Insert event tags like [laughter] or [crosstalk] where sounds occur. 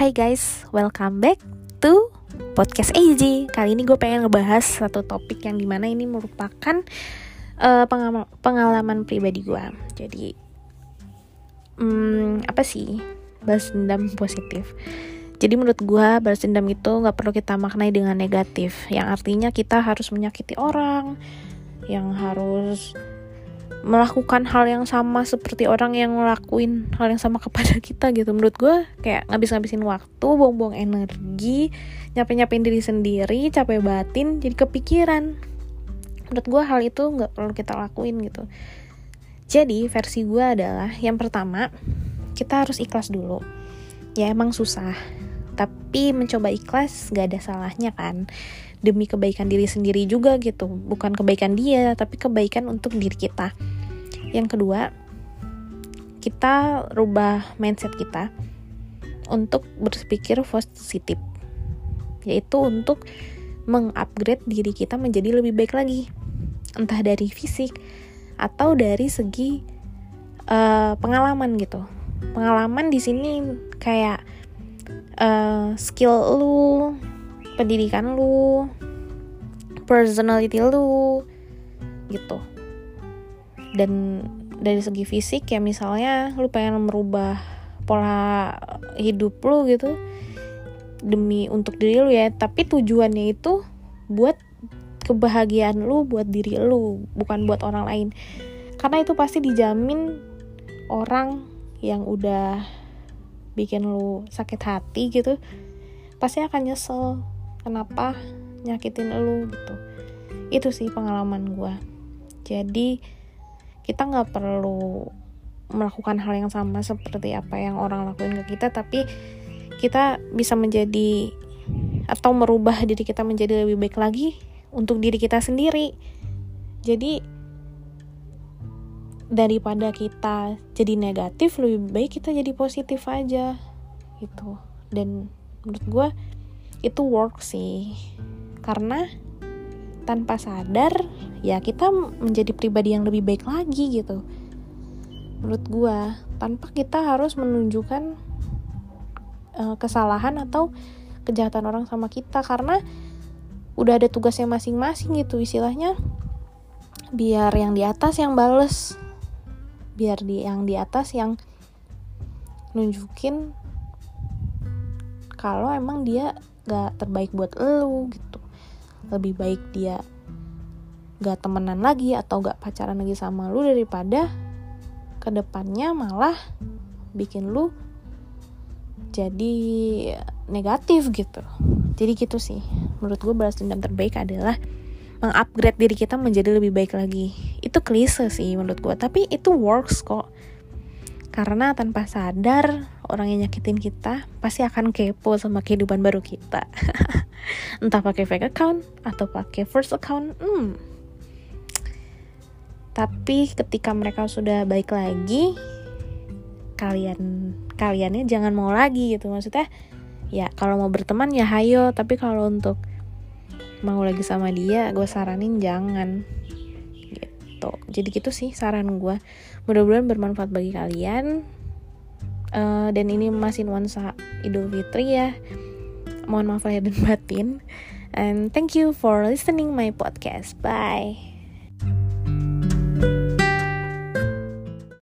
Hai guys, welcome back to podcast AJ. Kali ini gue pengen ngebahas satu topik yang di mana ini merupakan uh, pengalaman, pribadi gue. Jadi, um, apa sih balas dendam positif? Jadi menurut gue balas dendam itu nggak perlu kita maknai dengan negatif, yang artinya kita harus menyakiti orang, yang harus melakukan hal yang sama seperti orang yang ngelakuin hal yang sama kepada kita gitu. Menurut gue kayak ngabis-ngabisin waktu buang-buang energi nyapain-nyapain diri sendiri capek batin jadi kepikiran. Menurut gue hal itu nggak perlu kita lakuin gitu. Jadi versi gue adalah yang pertama kita harus ikhlas dulu. Ya emang susah. Tapi mencoba ikhlas gak ada salahnya kan. Demi kebaikan diri sendiri juga gitu. Bukan kebaikan dia tapi kebaikan untuk diri kita yang kedua kita rubah mindset kita untuk berpikir positif yaitu untuk mengupgrade diri kita menjadi lebih baik lagi. Entah dari fisik atau dari segi uh, pengalaman gitu. Pengalaman di sini kayak uh, skill lu pendidikan lu personality lu gitu dan dari segi fisik ya misalnya lu pengen merubah pola hidup lu gitu demi untuk diri lu ya tapi tujuannya itu buat kebahagiaan lu buat diri lu bukan buat orang lain. Karena itu pasti dijamin orang yang udah bikin lu sakit hati gitu pasti akan nyesel kenapa nyakitin lu gitu. Itu sih pengalaman gue jadi kita nggak perlu melakukan hal yang sama seperti apa yang orang lakuin ke kita tapi kita bisa menjadi atau merubah diri kita menjadi lebih baik lagi untuk diri kita sendiri. Jadi daripada kita jadi negatif lebih baik kita jadi positif aja gitu. Dan menurut gue itu work sih. Karena tanpa sadar ya kita menjadi pribadi yang lebih baik lagi gitu. Menurut gue tanpa kita harus menunjukkan uh, kesalahan atau kejahatan orang sama kita karena udah ada tugasnya masing-masing gitu istilahnya. Biar yang di atas yang bales biar di yang di atas yang nunjukin kalau emang dia gak terbaik buat lu gitu. Lebih baik dia gak temenan lagi atau gak pacaran lagi sama lu daripada ke depannya malah bikin lu jadi negatif gitu jadi gitu sih menurut gue balas dendam terbaik adalah mengupgrade diri kita menjadi lebih baik lagi itu klise sih menurut gue tapi itu works kok karena tanpa sadar orang yang nyakitin kita pasti akan kepo sama kehidupan baru kita. [laughs] Entah pakai fake account atau pakai first account. Hmm. Tapi ketika mereka sudah baik lagi, kalian kaliannya jangan mau lagi gitu. Maksudnya. Ya kalau mau berteman ya hayo, tapi kalau untuk mau lagi sama dia, gue saranin jangan. Gitu. Jadi gitu sih saran gue. Mudah-mudahan bermanfaat bagi kalian. Uh, dan ini masih nuansa Idul Fitri ya. Mohon maaf lahir dan batin. And thank you for listening my podcast. Bye